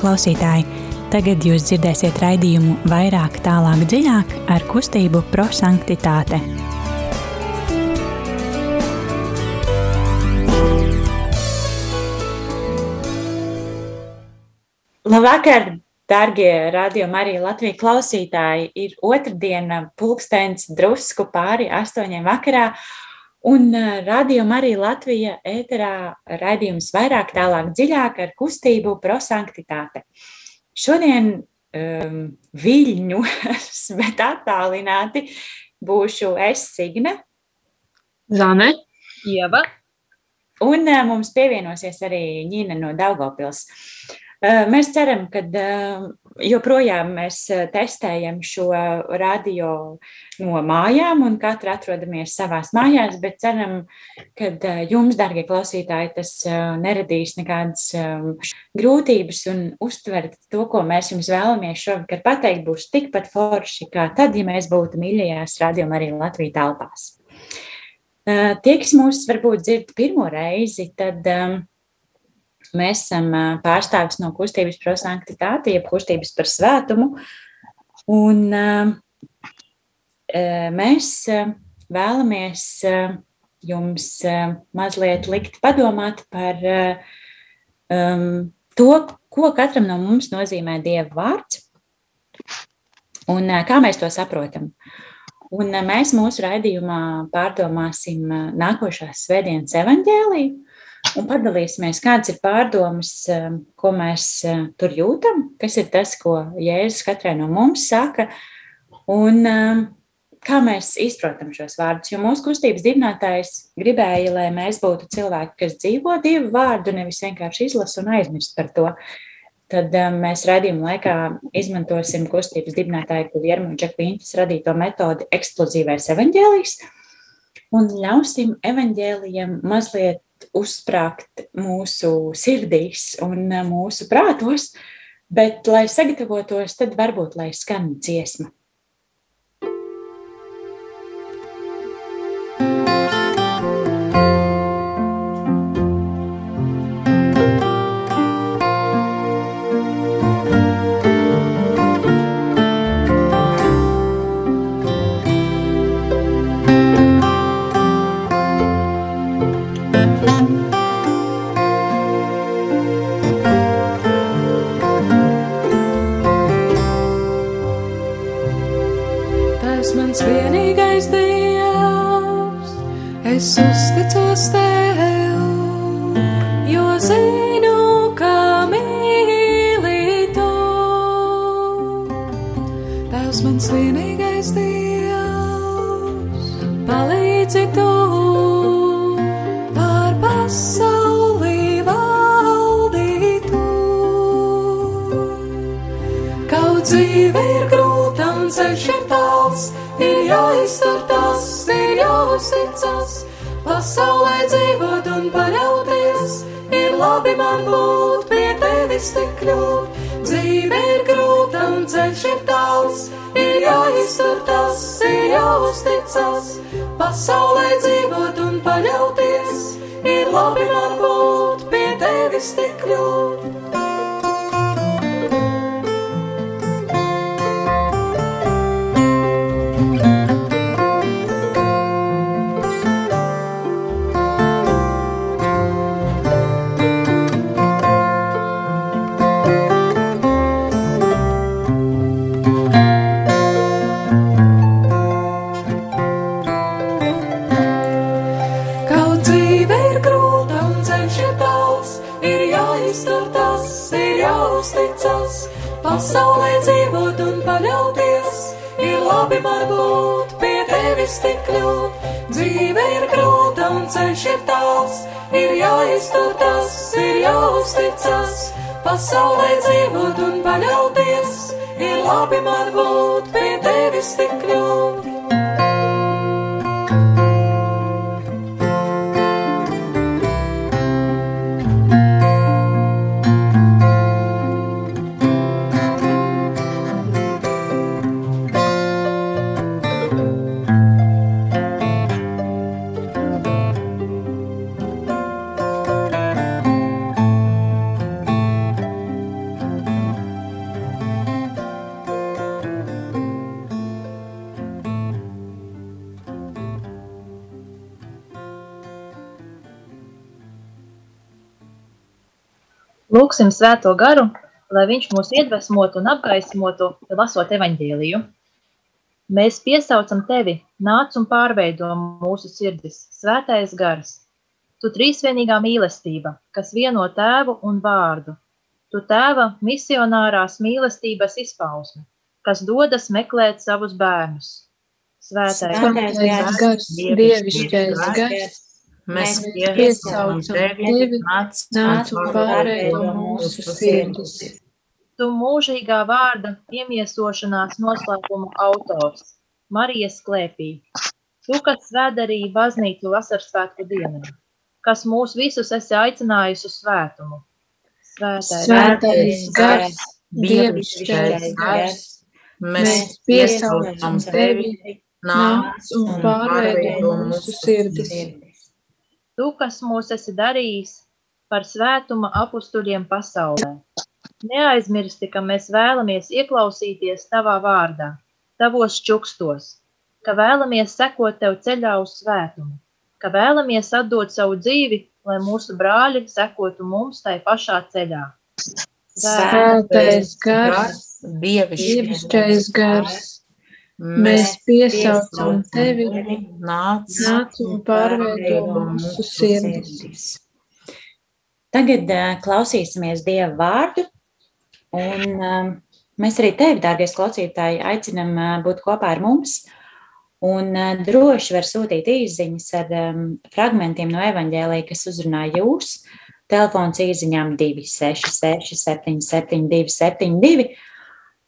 klausītāji! Tagad jūs dzirdēsiet raidījumu vairāk, tālāk, dziļāk ar kustību prosanktitāte. Labvakar, darbie radiokamā arī Latvijas klausītāji! Ir otrdiena, pulkstenis drusku pāri astoņiem vakarā. Un radījuma arī Latvija ēterā raidījums vairāk, tālāk, dziļāk ar kustību prosanktitāte. Šodien um, viļņos, bet attālināti būšu es Signe. Zane, Ieva. Un uh, mums pievienosies arī Ņina no Daugavpils. Uh, Mēs ceram, ka joprojām mēs testējam šo radio no mājām, un katra atrodamies savās mājās, bet ceram, ka jums, darbie klausītāji, tas neradīs nekādas grūtības un uztvert to, ko mēs jums vēlamies šovakar pateikt, būs tikpat forši, kā tad, ja mēs būtu mīļajās radio arī Latvijas telpās. Tie, kas mūs varbūt dzird pirmo reizi, tad um, Mēs esam pārstāvis no kustības prosanktitāte, jeb kustības par svētumu. Un mēs vēlamies jums mazliet likt padomāt par to, ko katram no mums nozīmē Dieva vārds un kā mēs to saprotam. Un mēs mūsu raidījumā pārdomāsim nākošās svētdienas evaņģēliju, un padalīsimies, kādas ir pārdomas, um, ko mēs uh, tur jūtam, kas ir tas, ko Jēzus katrai no mums saka, un um, kā mēs izprotam šos vārdus. Jo mūsu kustības dibinātājs gribēja, lai mēs būtu cilvēki, kas dzīvo Dievu vārdu, nevis vienkārši izlasa un aizmirst par to. Tad um, mēs redzējuma laikā izmantosim kustības dibinātāju Guljermu Džeklīntas radīto metodi eksplozīvais evaņģēlijs un ļausim evaņģēlijam mazliet uzsprāgt mūsu sirdīs un uh, mūsu prātos, bet, lai sagatavotos, tad varbūt lai skan dziesma. dzīve ir grūta un ceļš ir tāls, ir jāiztur tas, ir jāuzticas. Pasaulē dzīvot un paļauties, ir labi man būt pie tevis tik ļoti. labi varbūt pie tevis tik kļūt. Dzīve ir grūta un ceļš ir tāls, ir jāiztur tas, ir jāuzticas. Pasaulē dzīvot un paļauties, ir labi man būt pie tevis tik kļūt. Lūksim svēto garu, lai viņš mūs iedvesmotu un apgaismotu, lasot evaņģēliju. Mēs piesaucam tevi, nāc un pārveido mūsu sirdis, svētais gars. Tu trīsvienīgā mīlestība, kas vieno tēvu un vārdu. Tu tēva misionārās mīlestības izpausme, kas dodas meklēt savus bērnus. Svētais gars, dievišķais gars, Mēs piesaucam tevi, nāc un pārveido mūsu sirdis. Tu mūžīgā vārda iemiesošanās noslēpuma autors, Marijas klēpī. Tu, kas ved arī baznīcu vasarsvētku dienā, kas mūs visus esi aicinājusi uz svētumu. Svētais, Svētais gars, dievišķais gars, mēs piesaucam tevi, nāc un pārveido mūsu sirdis. Tu, kas mūs esi darījis par svētuma apustuļiem pasaulē. Neaizmirsti, ka mēs vēlamies ieklausīties tavā vārdā, tavos čukstos, ka vēlamies sekot tev ceļā uz svētumu, ka vēlamies atdot savu dzīvi, lai mūsu brāļi sekotu mums tai pašā ceļā. Svētais gars, dievišķais gars, Mēs piesaucam tevi, nāc, nāc un pārveido mūsu sirdis. Tagad klausīsimies Dieva vārdu, un mēs arī tevi, dārgais klausītāji, aicinam būt kopā ar mums. Un droši var sūtīt īsiņas ar fragmentiem no evaņģēlīja, kas uzrunā jūs. Telefons īsiņām 266, 772, 72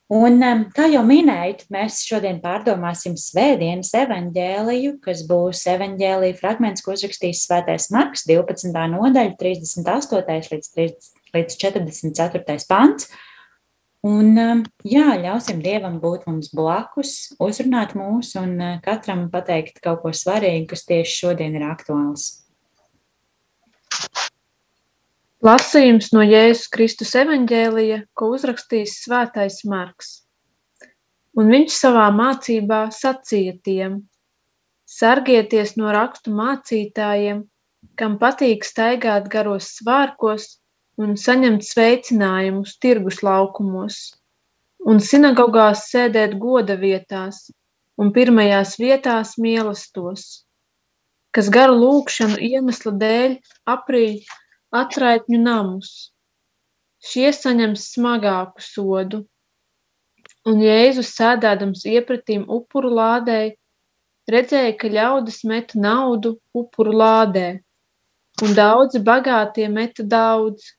Un, kā jau minēju, mēs šodien pārdomāsim Svētdienas evaņģēliju, kas būs evaņģēlija fragments, ko uzrakstīs Svētais Marks, 12. nodaļa, 38. līdz, 30, līdz 44. pants. Un, jā, ļausim Dievam būt mums blakus, uzrunāt mūs un katram pateikt kaut ko svarīgu, kas tieši šodien ir aktuāls. Lasījums no Jēzus Kristus evaņģēlija, ko uzrakstījis svētais Marks. Un viņš savā mācībā sacīja tiem: Sargieties no rakstu mācītājiem, kam patīk staigāt garos svārkos un saņemt sveicinājumus tirgus laukumos, un sinagogās sēdēt goda vietās un pirmajās vietās mīlestos, kas garu lūkšanu iemesla dēļ aprīļ atraitņu namus. Šie saņems smagāku sodu. Un Jēzus sēdēdams iepratīm upuru lādei, redzēja, ka ļaudis meta naudu upuru lādē, un daudzi bagātie meta daudz,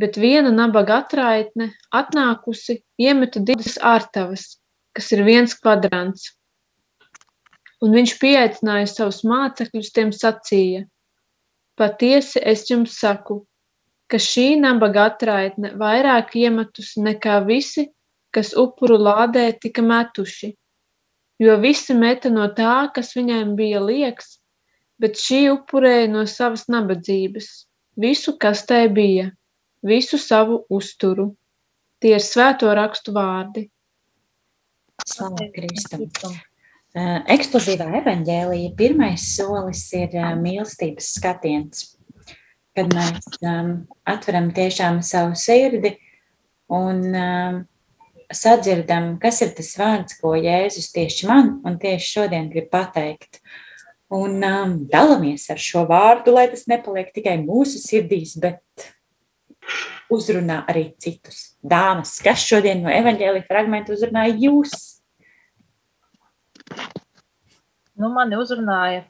bet viena nabaga atraitne atnākusi iemeta divas ārtavas, kas ir viens kvadrants. Un viņš pieaicināja savus mācekļus, tiem sacīja – Patiesi es jums saku, ka šī nabaga atraitne vairāk iemetusi nekā visi, kas upuru lādē tika metuši, jo visi meta no tā, kas viņiem bija lieks, bet šī upurēja no savas nabadzības, visu, kas tai bija, visu savu uzturu. Tie ir svēto rakstu vārdi. Slavu Kristum! Eksplozīvā evaņģēlija pirmais solis ir mīlestības skatiens, kad mēs atveram tiešām savu sirdi un sadzirdam, kas ir tas vārds, ko Jēzus tieši man un tieši šodien grib pateikt. Un um, dalāmies ar šo vārdu, lai tas nepaliek tikai mūsu sirdīs, bet uzrunā arī citus. Dāmas, kas šodien no evaņģēlīja fragmenta uzrunāja jūs? Nu, mani uzrunāja,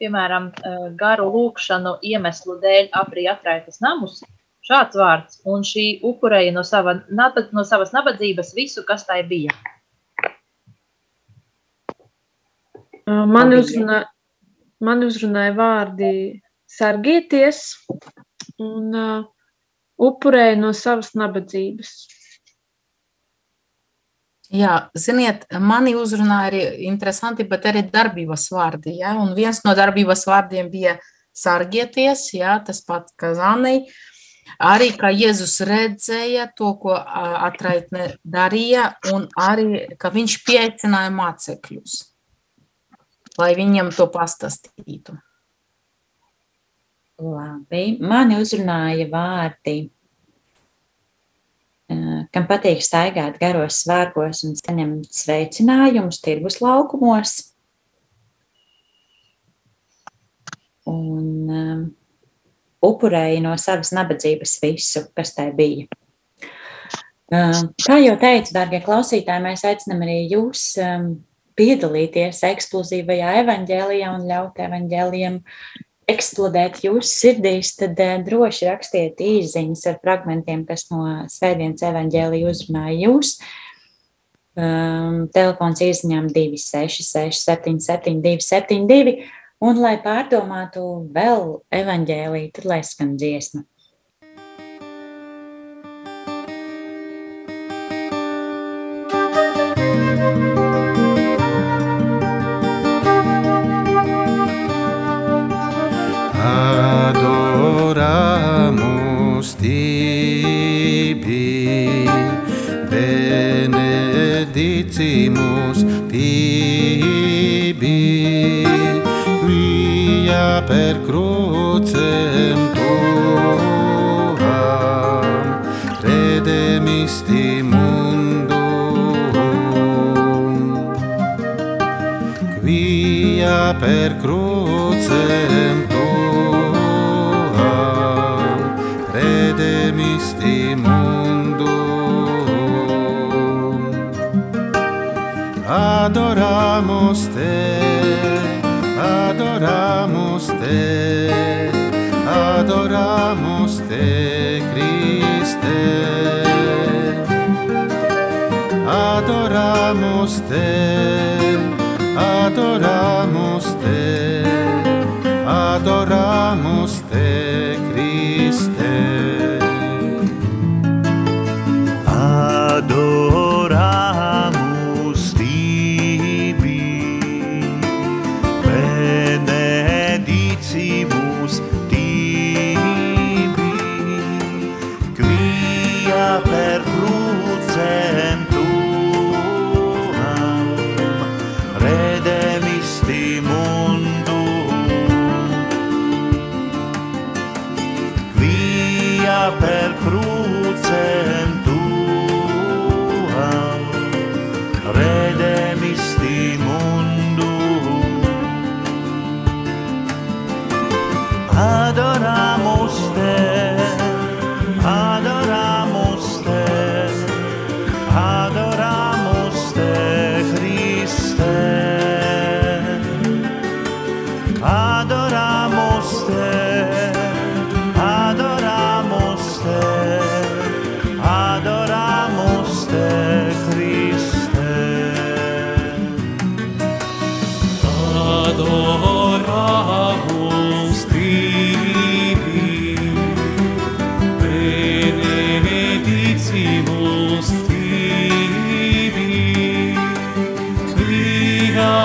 piemēram, eh, garu lūkšanu iemeslu dēļ aprī atraitas namus. Šāds vārds, un šī upurēja no, sava, no savas nabadzības visu, kas tai bija. Mani uzrunāja, mani uzrunāja vārdi sargieties un uh, upurēja no savas nabadzības. Jā, ziniet, mani uzrunāja arī interesanti, bet arī darbības vārdi. Ja? Un viens no darbības vārdiem bija sargieties, ja? tas pat kā Zanei. Arī kā Jēzus redzēja to, ko atraitne darīja, un arī, ka viņš pieaicināja mācekļus, lai viņiem to pastāstītu. Labi, mani uzrunāja vārdi kam patīk staigāt garos svārkos un saņemt sveicinājumus tirgus laukumos. Un um, upurēja no savas nabadzības visu, kas tai bija. Um, kā jau teicu, darbie klausītāji, mēs aicinām arī jūs um, piedalīties eksplozīvajā evaņģēlijā un ļaut evaņģēlijam eksplodēt jūsu sirdīs, tad uh, droši rakstiet īsiņas ar fragmentiem, kas no Svētdienas evaņģēlija uzrunāja jūs. Um, telefons īsiņām 266, 77, 272. Un, lai pārdomātu vēl evaņģēlīju, tad lai skan dziesma. Adoramus tibi, benedicimus tibi, quia per crucem tuam redemisti mundum, quia per crucem Adoramus te, adoramus te, adoramus te, Christe. Adoramus te, adoramus te, adoramus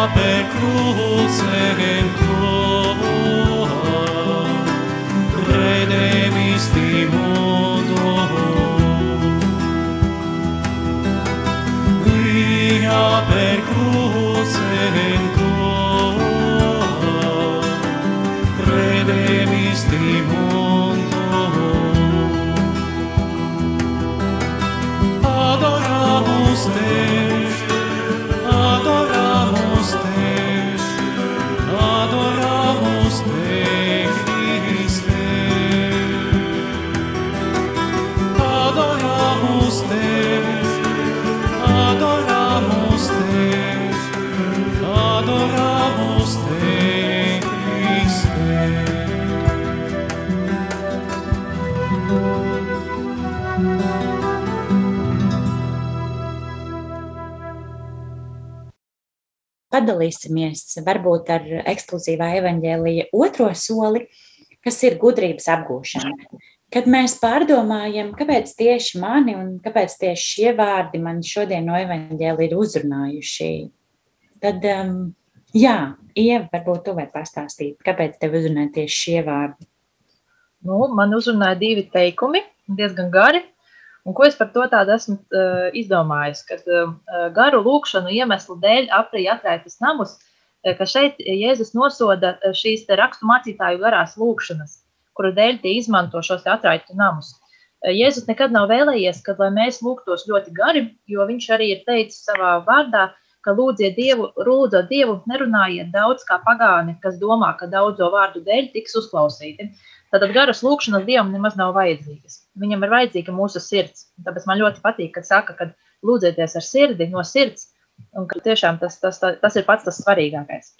quia per Padalīsimies varbūt ar ekskluzīvā evaņģēlīja otro soli, kas ir gudrības apgūšana. Kad mēs pārdomājam, kāpēc tieši mani un kāpēc tieši šie vārdi man šodien no evaņģēlīja ir uzrunājuši, tad, um, jā, Ieva, varbūt tu vari pastāstīt, kāpēc tev uzrunāja tieši šie vārdi. Nu, man uzrunāja divi teikumi, diezgan gari. Un ko es par to tādu esmu uh, izdomājis? Kad uh, garu lūkšanu iemeslu dēļ aprīja atraitas namus, uh, ka šeit Jēzus nosoda šīs rakstu mācītāju garās lūkšanas, kuru dēļ tie izmanto šos atraitu namus. Jēzus nekad nav vēlējies, ka lai mēs lūgtos ļoti gari, jo viņš arī ir teicis savā vārdā, ka lūdziet Dievu, lūdzot Dievu, nerunājiet daudz kā pagāni, kas domā, ka daudzo vārdu dēļ tiks uzklausīti. Tātad garas lūkšanas Dievam nemaz nav vajadzīgas. Viņam ir vajadzīga mūsu sirds. Tāpēc man ļoti patīk, kad saka, ka lūdzieties ar sirdi, no sirds, un ka tiešām tas, tas, tas, tas ir pats tas svarīgākais.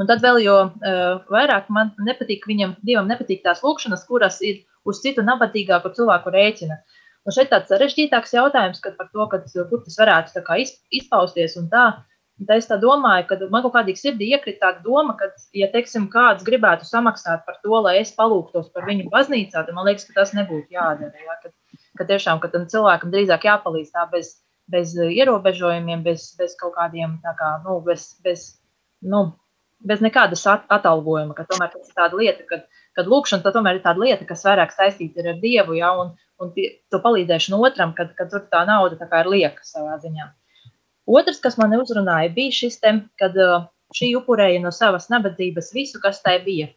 Un tad vēl jo uh, vairāk man nepatīk, viņam, Dievam nepatīk tās lūkšanas, kuras ir uz citu nabadzīgāku cilvēku rēķina. Un šeit tāds sarežģītāks jautājums, kad par to, kad, kur tas varētu izpausties un tā. Un tā es tā domāju, ka man kaut kādīgi sirdī iekrita tāda doma, ka, ja, teiksim, kāds gribētu samaksāt par to, lai es palūgtos par viņu baznīcā, tad man liekas, ka tas nebūtu jādara. Ja? Kad, ka tiešām, ka tam cilvēkam drīzāk jāpalīdz tā bez, bez ierobežojumiem, bez, bez kaut kādiem, tā kā, nu, bez, bez, nu, bez nekādas at atalgojuma, ka tomēr tas ir tāda lieta, kad, kad lūkšana, tā tomēr ir tāda lieta, kas vairāk saistīta ar Dievu, ja, un, un to palīdzēšanu otram, kad, kad tur tā nauda tā kā ir lieka savā ziņā. Otrs, kas man uzrunāja, bija šis te, kad šī upurēja no savas nabadzības visu, kas tai bija.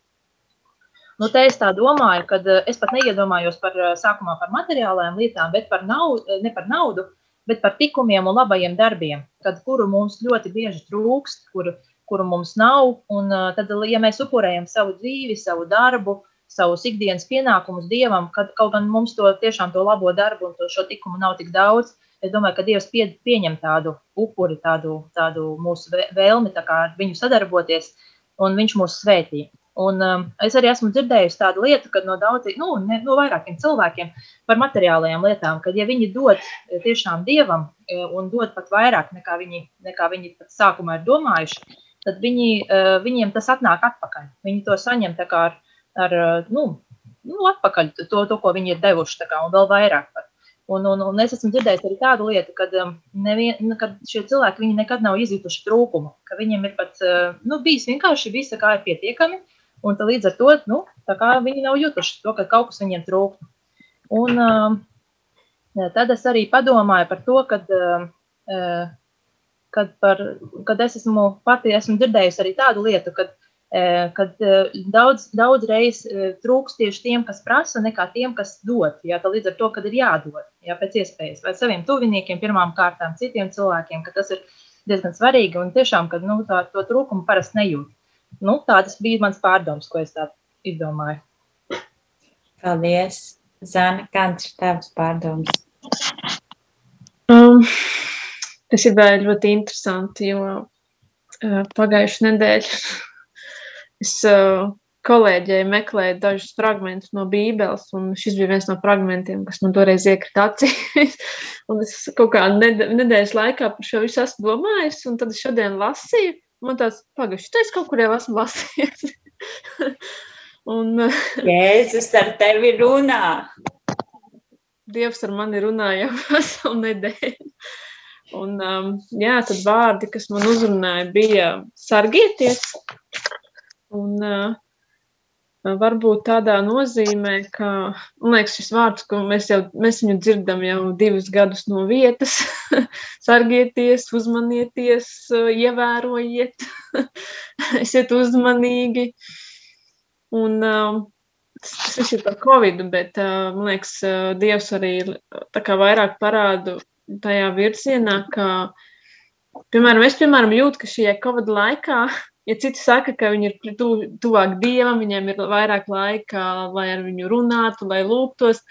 Nu, te es tā domāju, ka es pat neiedomājos par sākumā par materiālajām lietām, bet par naudu, ne par naudu, bet par tikumiem un labajiem darbiem, kad, kuru mums ļoti bieži trūkst, kuru, kuru mums nav. Un tad, ja mēs upurējam savu dzīvi, savu darbu, savus ikdienas pienākumus Dievam, kad kaut gan mums to tiešām to labo darbu un to šo tikumu nav tik daudz, es domāju, ka Dievs pie, pieņem tādu upuri, tādu, tādu mūsu vēlmi tā kā ar viņu sadarboties, un viņš mūs svētī. Un, um, es arī esmu dzirdējusi tādu lietu, ka no daudziem, nu, ne, no vairākiem cilvēkiem par materiālajām lietām, ka, ja viņi dod tiešām dievam un dod pat vairāk nekā viņi, nekā viņi pat sākumā ir domājuši, tad viņi, uh, viņiem tas atnāk atpakaļ. Viņi to saņem ar, ar nu, nu, atpakaļ to, to, ko viņi ir devuši, kā, un vēl vairāk. Pat. Un, un, un es esmu dzirdējis arī tādu lietu, ka um, nevien, nu, kad šie cilvēki nekad nav izjutuši trūkumu, ka viņiem ir pat uh, nu, bijis vienkārši visa kā ir pietiekami, un līdz ar to nu, viņi nav jutuši to, ka kaut kas viņiem trūkst. Un uh, tad es arī padomāju par to, kad, uh, kad, par, kad es esmu pati esmu dzirdējusi arī tādu lietu, kad kad daudz, daudz reizes trūks tieši tiem, kas prasa, nekā tiem, kas dod. Jā, līdz ar to, kad ir jādod, jā, pēc iespējas, vai saviem tuviniekiem, pirmām kārtām, citiem cilvēkiem, ka tas ir diezgan svarīgi un tiešām, ka nu, tā, to trūkumu parasti nejūt. Nu, tā tas bija mans pārdoms, ko es tā izdomāju. Paldies! Zana, kāds ir tavs pārdoms? Um, tas ir ļoti interesanti, jo uh, pagājušajā nedēļā es uh, kolēģei meklēju dažus fragmentus no Bībeles, un šis bija viens no fragmentiem, kas man toreiz iekrita acīs. un es kaut kā nedēļas laikā par šo visu esmu domājis, un tad es šodien lasīju. Man tāds pagaiši, tu esi kaut kur jau esmu lasījis. un, Jēzus ar tevi runā. Dievs ar mani runāja jau veselu nedēļu. Un, um, jā, tad vārdi, kas man uzrunāja, bija sargieties, Un uh, varbūt tādā nozīmē, ka, liekas, šis vārds, ko mēs jau, mēs viņu dzirdam jau divus gadus no vietas, sargieties, uzmanieties, ievērojiet, esiet uzmanīgi. Un tas viss ir par Covid, bet, uh, man liekas, Dievs arī vairāk parādu tajā virzienā, ka, piemēram, es, piemēram, jūtu, ka šajā Covid laikā ja citi saka, ka viņi ir tu, tuvāk dievam, viņiem ir vairāk laika, lai ar viņu runātu, lai lūgtos,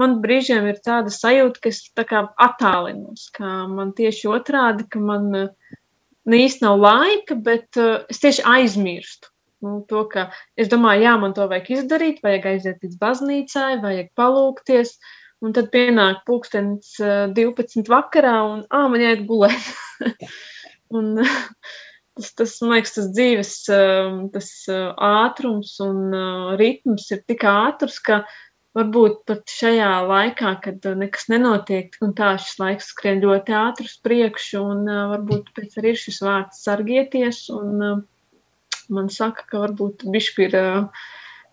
man brīžiem ir tāda sajūta, ka es tā kā attālinos, ka man tieši otrādi, ka man ne īsti nav laika, bet uh, es tieši aizmirstu. Nu, to, ka es domāju, jā, man to vajag izdarīt, vajag aiziet līdz baznīcai, vajag palūkties, un tad pienāk pulkstenis uh, 12 vakarā, un, ā, man jāiet gulēt. un, tas, tas, man liekas, tas dzīves um, tas uh, ātrums un uh, ritms ir tik ātrs, ka varbūt pat šajā laikā, kad uh, nekas nenotiek, un tā šis laiks skrien ļoti ātri uz priekšu, un varbūt pēc arī ir šis vārds sargieties, un man saka, ka varbūt bišķi ir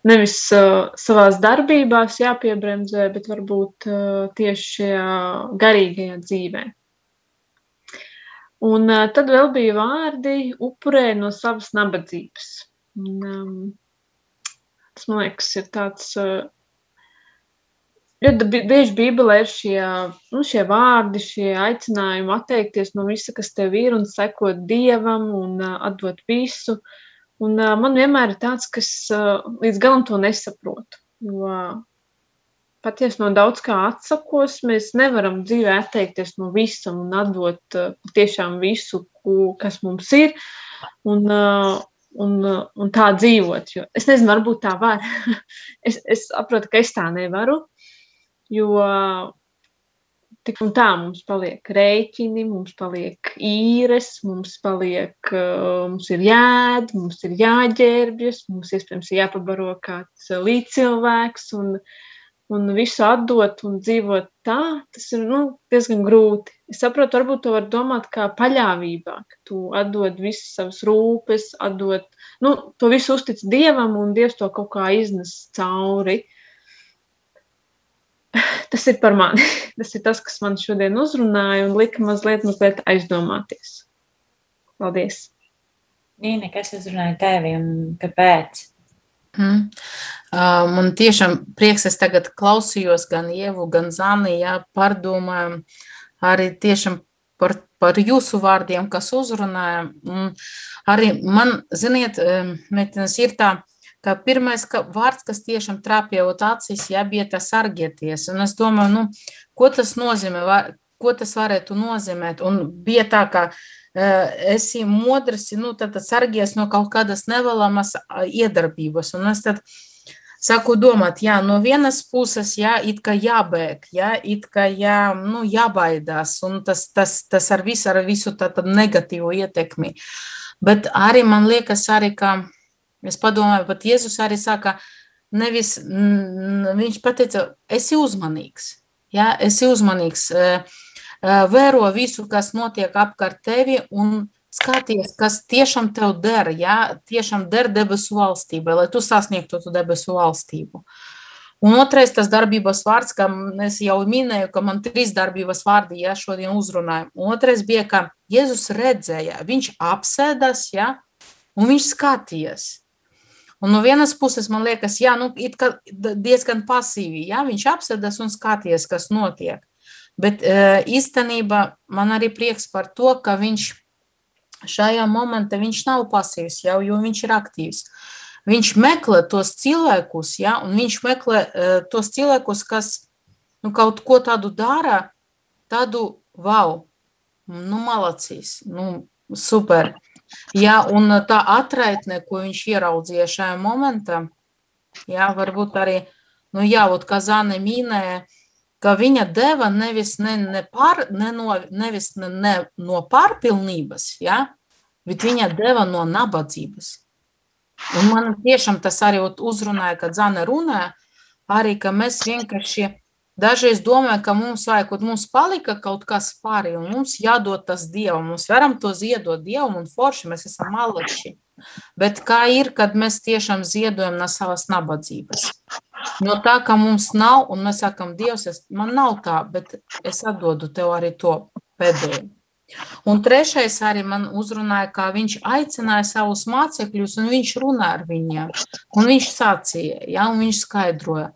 nevis savās darbībās jāpiebremzē, bet varbūt tieši šajā garīgajā dzīvē. Un uh, tad vēl bija vārdi upurē no savas nabadzības. Un, um, tas, man liekas, ir tāds uh, Ļoti bi- bieži Bībelē ir šie, nu, šie vārdi, šie aicinājumi atteikties no visa, kas tev ir, un sekot Dievam un uh, atdot visu. Un, uh, man vienmēr ir tāds, kas uh, līdz galam to nesaprotu. Jo uh, patiesi no daudz kā atsakos, mēs nevaram dzīvē atteikties no visa un atdot uh, tiešām visu, ko, kas mums ir. Un, uh, un, uh, un tā dzīvot. Jo es nezinu, varbūt tā var. es, es saprotu, ka es tā nevaru. Jo tik un tā mums paliek rēķini, mums paliek īres, mums paliek, uh, mums ir jāēd, mums ir jāģērbjas, mums iespējams ir jāpabaro kāds uh, līdzcilvēks un, un visu atdot un dzīvot tā, tas ir nu, diezgan grūti. Es saprotu, varbūt to var domāt kā paļāvībā, ka tu atdod visas savas rūpes, atdod, nu, to visu uztic Dievam un Dievs to kaut kā iznes cauri. Tas ir par mani. Tas ir tas, kas man šodien uzrunāja un lika mazliet, mazliet aizdomāties. Paldies! Nīne, kas uzrunāja tevi un kāpēc? Mm. Man tiešām prieks, es tagad klausījos gan Ievu, gan Zani, jā, pārdomājam arī tiešām par, par jūsu vārdiem, kas uzrunāja. Un arī man, ziniet, meitenes, ir tā, ka pirmais ka vārds, kas tiešām trāpjot acīs, jā, bija tas sargieties. Un es domāju, nu, ko tas nozīmē, ko tas varētu nozīmēt. Un bija tā, ka esi modrs, nu, sargies no kaut kādas nevēlamas iedarbības. Un es tad saku domāt, jā, no vienas puses, jā, it kā jābēg, jā, it kā jā, nu, jābaidās, un tas, tas, tas ar visu, ar visu tādu negatīvu ietekmi. Bet arī man liekas, arī, ka es padomāju, pat Jēzus arī saka, nevis, viņš pateica, esi uzmanīgs, jā, esi uzmanīgs, eh, vēro visu, kas notiek apkārt tevi un skaties, kas tiešām tev der, jā, tiešām der debesu valstībai, lai tu sasniegtu to debesu valstību. Un otrais tas darbības vārds, kā es jau minēju, ka man trīs darbības vārdi, ja šodien uzrunājam. Un otrais bija, ka Jēzus redzēja, viņš apsēdas, ja, un viņš skatījās. Un no vienas puses, man liekas, jā, nu, diezgan pasīvi, jā, viņš apsēdas un skatījās, kas notiek. Bet e, īstenībā man arī prieks par to, ka viņš šajā momentā viņš nav pasīvs jau, jo viņš ir aktīvs. Viņš meklē tos cilvēkus, ja, un viņš meklē uh, tos cilvēkus, kas nu, kaut ko tādu dara, tādu wow, nu, malacīs, nu, super. Ja, un tā atraitne, ko viņš ieraudzīja šajā momentā, ja, varbūt arī, nu, jā, ot, kā Zane minēja, ka viņa deva nevis, ne, ne pār, ne no, nevis ne, ne no pārpilnības, ja, bet viņa deva no nabadzības. Un man tiešām tas arī uzrunāja, kad Zane runāja, arī, ka mēs vienkārši dažreiz domājam, ka mums vajag, kad mums palika kaut kas pāri, un mums jādod tas Dievam, mums varam to ziedot Dievam, un forši mēs esam malači. Bet kā ir, kad mēs tiešām ziedojam no savas nabadzības? No tā, ka mums nav, un mēs sakam, Dievs, es, man nav tā, bet es atdodu tev arī to pēdējo. Un trešais arī man uzrunāja, kā viņš aicināja savus mācekļus, un viņš runāja ar viņiem. Un viņš sacīja, ja, un viņš skaidroja.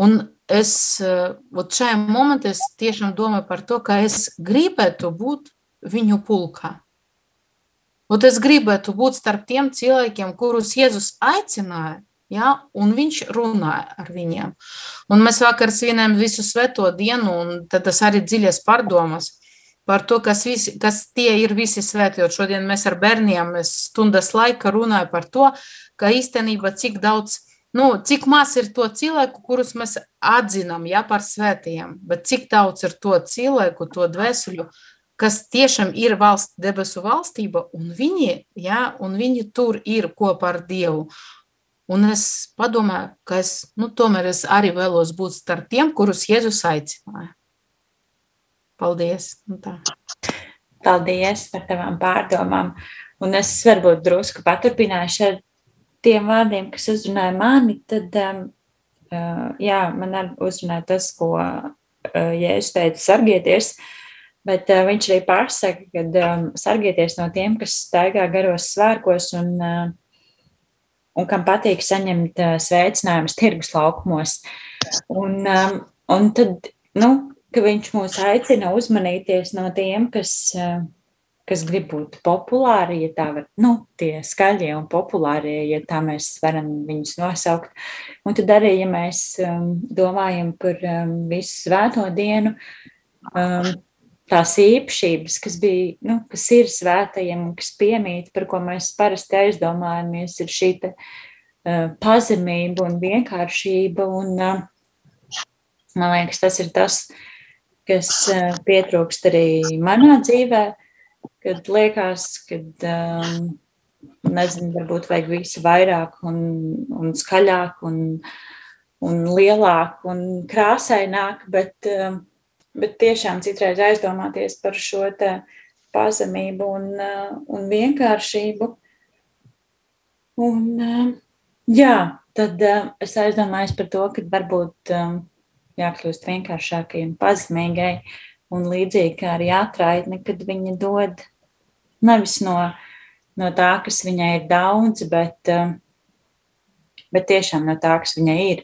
Un es ot šajā momentā tiešām domāju par to, ka es gribētu būt viņu pulkā. Un es gribētu būt starp tiem cilvēkiem, kurus Jēzus aicināja, ja, un viņš runāja ar viņiem. Un mēs vakar svinējam visu svēto dienu, un tas arī dziļas pārdomas par to, kas, visi, kas tie ir visi svēti. Jo šodien mēs ar bērniem mēs stundas laika runājam par to, ka īstenībā cik daudz, nu, cik maz ir to cilvēku, kurus mēs atzinām ja, par svētījiem, bet cik daudz ir to cilvēku, to dvēseļu, kas tiešām ir valsts debesu valstība, un viņi, ja, un viņi tur ir kopā ar Dievu. Un es padomāju, ka es, nu, tomēr es arī vēlos būt starp tiem, kurus Jēzus aicināja. Paldies! Nu. Paldies par tavām pārdomām. Un es varbūt drusku paturpināšu ar tiem vārdiem, kas uzrunāja mani. Tad, um, uh, jā, man arī uzrunāja tas, ko uh, Jēzus teica, sargieties. Bet uh, viņš arī pasaka, ka um, sargieties no tiem, kas staigā garos svērkos un, uh, un kam patīk saņemt sveicinājumus tirgus laukumos. Un, un tad, nu, ka viņš mūs aicina uzmanīties no tiem, kas, kas grib būt populāri, ja tā var, nu, tie skaļie un populārie, ja tā mēs varam viņus nosaukt. Un tad arī, ja mēs domājam par visu svēto dienu, tās īpašības, kas bija, nu, kas ir svētajiem un kas piemīt, par ko mēs parasti aizdomājamies, ir šī te, uh, pazemība un vienkāršība. Un, uh, man liekas, tas ir tas, kas uh, pietrūkst arī manā dzīvē, kad liekas, kad, um, nezinu, varbūt vajag visu vairāk un, un skaļāk un, un lielāk un krāsaināk, bet um, bet tiešām citreiz aizdomāties par šo pazemību un, uh, un vienkāršību. Un, uh, jā, tad uh, es aizdomājos par to, ka varbūt jākļūst vienkāršākai un pazemīgai. Un līdzīgi kā arī atraitne, kad viņa dod nevis no, no tā, kas viņai ir daudz, bet, bet tiešām no tā, kas viņai ir.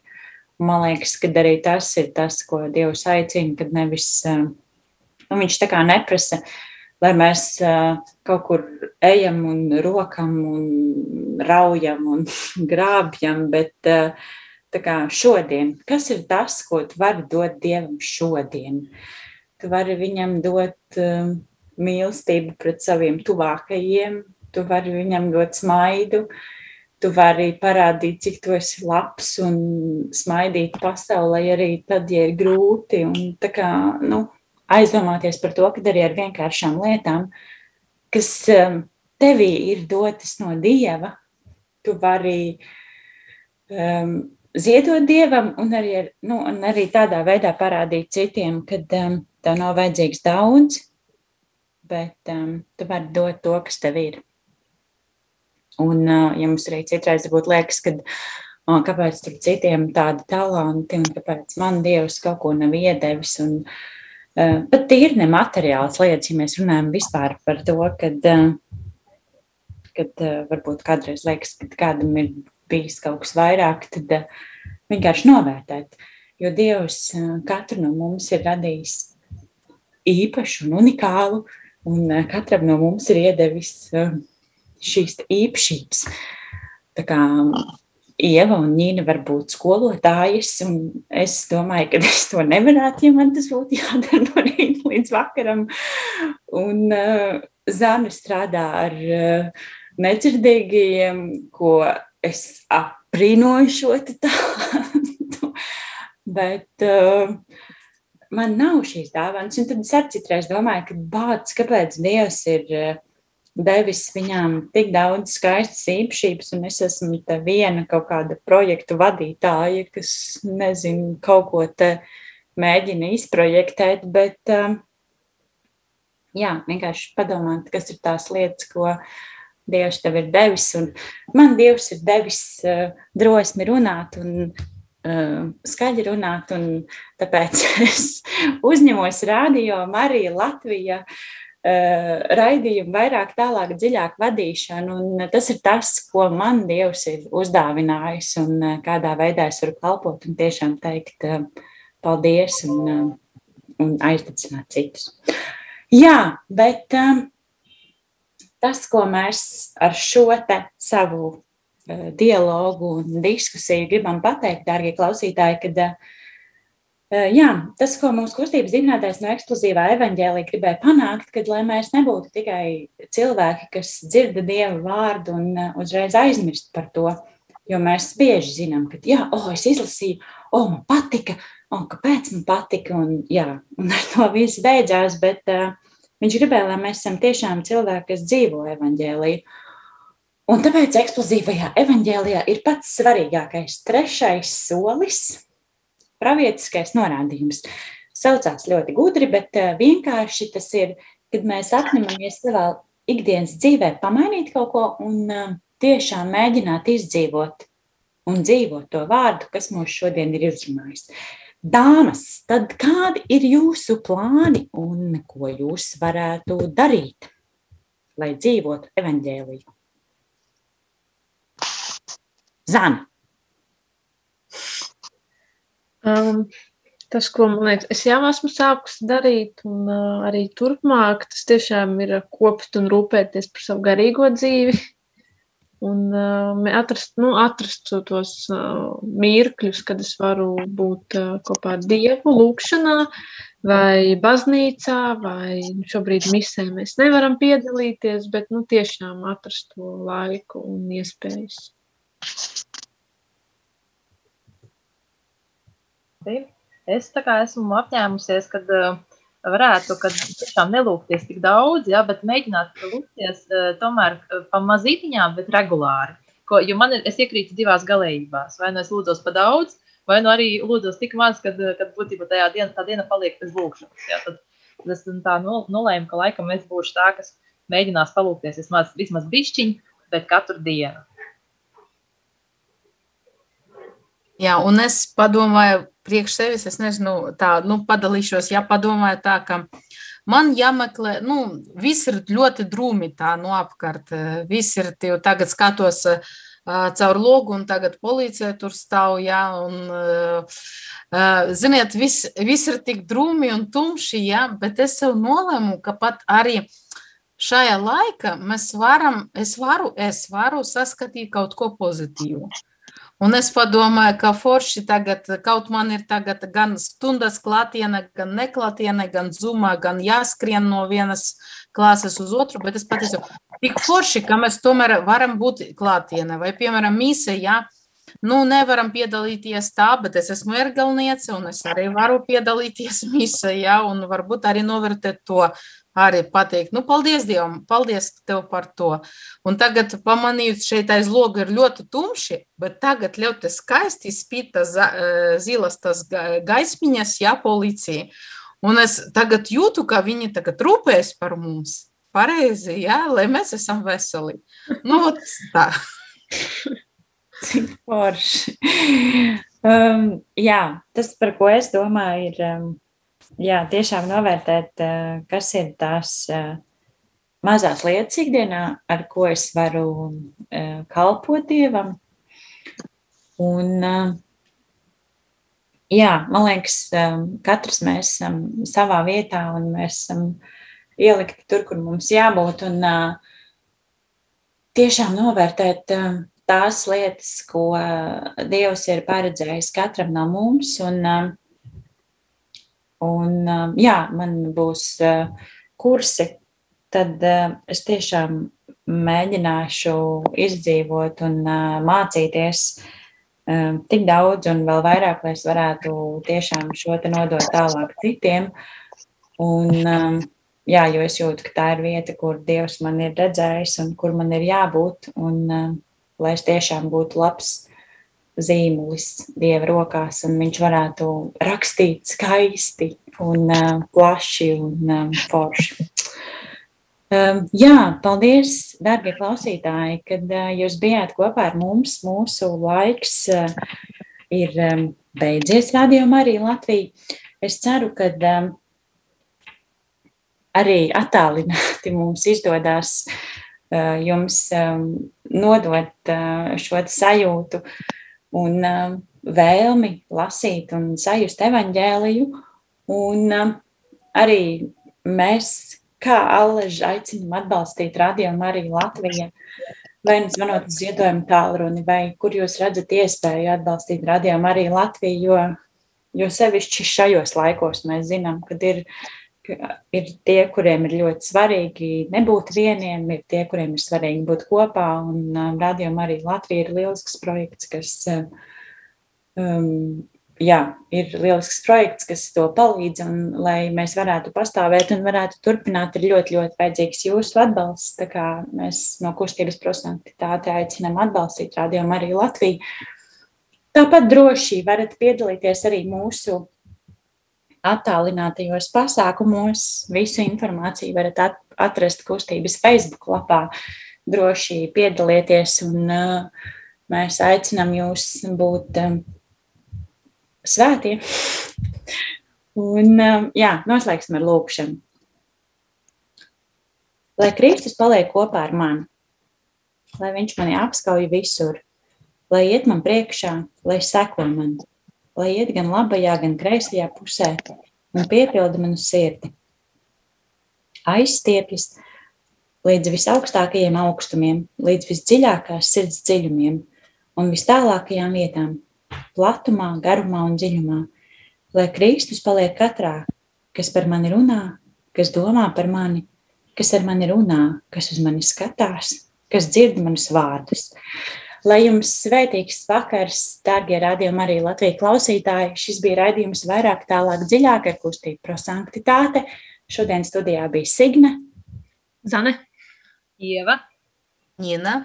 Man liekas, ka arī tas ir tas, ko Dievs aicina, kad nevis eh, nu, viņš tā kā neprasa, lai mēs eh, kaut kur ejam un rokam un raujam un grābjam, bet eh, tā kā šodien, kas ir tas, ko tu vari dot Dievam šodien? Tu vari viņam dot mīlestību pret saviem tuvākajiem, tu vari viņam dot smaidu, uh, tu vari parādīt, cik tu esi labs un smaidīt pasaulē arī tad, ja ir grūti. Un kā nu, aizdomāties par to, ka arī ar vienkāršām lietām, kas um, tevī ir dotas no Dieva, tu vari um, ziedot Dievam un arī, ar, nu, un arī tādā veidā parādīt citiem, ka um, tev nav vajadzīgs daudz, bet um, tu vari dot to, kas tev ir. Un, ja mums arī citreiz būtu liekas, ka kāpēc tur citiem tādi talanti un kāpēc man Dievs kaut ko nav iedevis. Un, pat tīri nemateriāls lietas, ja mēs runājam vispār par to, kad, kad varbūt kādreiz liekas, ka kādam ir bijis kaut kas vairāk, tad vienkārši novērtēt. Jo Dievs katru no mums ir radījis īpašu un unikālu, un katram no mums ir iedevis šīs īpašības. Tā kā Ieva un Nīna var būt skolotājas, un es domāju, ka es to nevarētu, ja man tas būtu jādara no rīta līdz vakaram. Un uh, Zana strādā ar uh, nedzirdīgajiem, ko es aprīnoju šo talantu. Bet uh, man nav šīs dāvanas, un tad es arī citreiz domāju, ka bācis, kāpēc Dievs ir uh, devis viņām tik daudz skaistas īpašības, un es esmu te viena kaut kāda projektu vadītāja, kas, nezinu, kaut ko te mēģina izprojektēt, bet, um, jā, vienkārši padomāt, kas ir tās lietas, ko Dievs tev ir devis, un man Dievs ir devis uh, drosmi runāt un uh, skaļi runāt, un tāpēc es uzņemos radio Marija Latvija raidījumu vairāk, tālāk, dziļāk vadīšanu. Un tas ir tas, ko man Dievs ir uzdāvinājis un eh, kādā veidā es varu kalpot un tiešām teikt eh, paldies un, un aizdedzināt citus. Jā, bet tas, ko mēs ar šo savu dialogu un diskusiju gribam pateikt, dārgie klausītāji, kad uh, Jā, tas, ko mūsu kustības dibinātājs no eksplozīvā evaņģēlī gribēja panākt, kad lai mēs nebūtu tikai cilvēki, kas dzirda Dieva vārdu un uzreiz aizmirst par to, jo mēs bieži zinām, ka, jā, oh, es izlasīju, oh, man patika, oh, kāpēc man patika, un jā, un ar to viss beidzās, bet uh, viņš gribēja, lai mēs esam tiešām cilvēki, kas dzīvo evaņģēlī. Un tāpēc eksplozīvajā evaņģēlijā ir pats svarīgākais trešais solis – pravietiskais norādījums. Saucās ļoti gudri, bet eh, vienkārši tas ir, kad mēs apņemamies savā ikdienas dzīvē pamainīt kaut ko un eh, tiešām mēģināt izdzīvot un dzīvot to vārdu, kas mūs šodien ir izrunājis. Dāmas, tad kādi ir jūsu plāni un ko jūs varētu darīt, lai dzīvotu evaņģēliju? Zana. Um, tas, ko man liekas, es jau esmu sākusi darīt, un uh, arī turpmāk, tas tiešām ir uh, kopt un rūpēties par savu garīgo dzīvi. Un uh, atrast, nu, atrast to- tos uh, mirkļus, kad es varu būt uh, kopā ar Dievu, lūkšanā, vai baznīcā, vai šobrīd misē mēs nevaram piedalīties, bet nu, tiešām atrast to laiku un iespējas. Es tā kā esmu apņēmusies, kad uh, varētu, kad tiešām nelūgties tik daudz, ja, bet mēģināt lūgties uh, tomēr uh, pa mazītiņām, bet regulāri. Ko, jo man ir, es iekrītu divās galējībās. Vai nu es lūdzos pa daudz, vai nu arī lūdzos tik maz, kad, kad būtībā tajā dienā, tā diena paliek bez lūgšanas. Ja, tad, tad es tā nol- nolēmu, ka laikam es būšu tā, kas mēģinās palūgties vismaz, vismaz bišķiņ, bet katru dienu. Jā, un es padomāju, priekš sevis, es nezinu, tā, nu, padalīšos, ja padomāju tā, ka man jāmeklē, nu, viss ir ļoti drūmi tā, nu, apkārt. Viss ir, jau tagad skatos caur logu, un tagad policija tur stāv, jā, un, ziniet, viss, viss ir tik drūmi un tumši, jā, bet es sev nolēmu, ka pat arī šajā laikā mēs varam, es varu, es varu saskatīt kaut ko pozitīvu. Un es padomāju, ka forši tagad, kaut man ir tagad gan stundas klātiene, gan neklātiene, gan zumā, gan jāskrien no vienas klases uz otru, bet es pateicu, tik forši, ka mēs tomēr varam būt klātiene, vai, piemēram, mise, jā, nu, nevaram piedalīties tā, bet es esmu ergalniece, un es arī varu piedalīties mise, jā, un varbūt arī novērtēt to, arī pateikt, nu, paldies Dievam, paldies tev par to. Un tagad pamanīju, šeit aiz loga ir ļoti tumši, bet tagad ļoti skaisti spīd tas eh, zilas tas ga- gaismiņas, jā, policija. Un es tagad jūtu, ka viņi tagad rūpējas par mums. Pareizi, jā, lai mēs esam veseli. Nu, tā. Cik forši. Um, jā, tas, par ko es domāju, ir um, jā, tiešām novērtēt, uh, kas ir tās uh, mazās lietas ikdienā, ar ko es varu uh, kalpot Dievam. Un, jā, man liekas, katrs mēs esam savā vietā un mēs esam ielikti tur, kur mums jābūt. Un, tiešām novērtēt tās lietas, ko Dievs ir paredzējis katram no mums. Un, un uh, jā, man būs uh, kursi, tad uh, es tiešām mēģināšu izdzīvot un uh, mācīties uh, tik daudz un vēl vairāk, lai es varētu tiešām šo te nodot tālāk citiem. Un, um, jā, jo es jūtu, ka tā ir vieta, kur Dievs man ir redzējis un kur man ir jābūt. Un, lai es tiešām būtu labs zīmulis Dieva rokās, un viņš varētu rakstīt skaisti un uh, plaši un um, forši. Um, jā, paldies, darbie klausītāji, kad uh, jūs bijāt kopā ar mums. Mūsu laiks uh, ir um, beidzies, rādījumā arī Latvija. Es ceru, ka um, arī attālināti mums izdodas uh, jums um, nodot uh, šo sajūtu un uh, vēlmi lasīt un sajust evaņģēliju. Un uh, arī mēs, kā Allež, aicinām atbalstīt radiomu arī Latviju. Vai nu zvanot uz ziedojumu tālruni, vai kur jūs redzat iespēju atbalstīt radiomu arī Latviju, jo, jo sevišķi šajos laikos mēs zinām, kad ir ka ir tie, kuriem ir ļoti svarīgi nebūt vieniem, ir tie, kuriem ir svarīgi būt kopā. Un um, rādījumā arī Latvija ir lielisks projekts, kas um, jā, ir lielisks projekts, kas to palīdz. Un, lai mēs varētu pastāvēt un varētu turpināt, ir ļoti, ļoti vajadzīgs jūsu atbalsts. Tā kā mēs no kustības prosentitāte aicinām atbalstīt rādījumu arī Latviju. Tāpat droši varat piedalīties arī mūsu attālinātajos pasākumos. Visu informāciju varat at atrast kustības Facebook lapā. Droši piedalieties, un mēs aicinām jūs būt svētie. Un, jā, noslēgsim ar lūkšanu. Lai Kristus paliek kopā ar mani, lai Viņš mani apskauj visur, lai iet man priekšā, lai seko man, lai iet gan labajā, gan kreisajā pusē un piepilda manu sirdi. Aizstiepjas līdz visaugstākajiem augstumiem, līdz visdziļākās sirds dziļumiem un vis tālākajām vietām, platumā, garumā un dziļumā, lai Kristus paliek katrā, kas par mani runā, kas domā par mani, kas ar mani runā, kas uz mani skatās, kas dzird manus vārdus. Lai jums svētīgs vakars, darbie radījumi, arī Latvijas klausītāji. Šis bija raidījums vairāk, tālāk, dziļāk ar kustību prosanktitāte. Šodien studijā bija Signe. Zane. Ieva. Nina.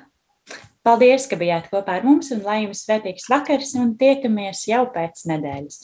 Paldies, ka bijāt kopā ar mums, un lai jums svētīgs vakars, un tiekamies jau pēc nedēļas.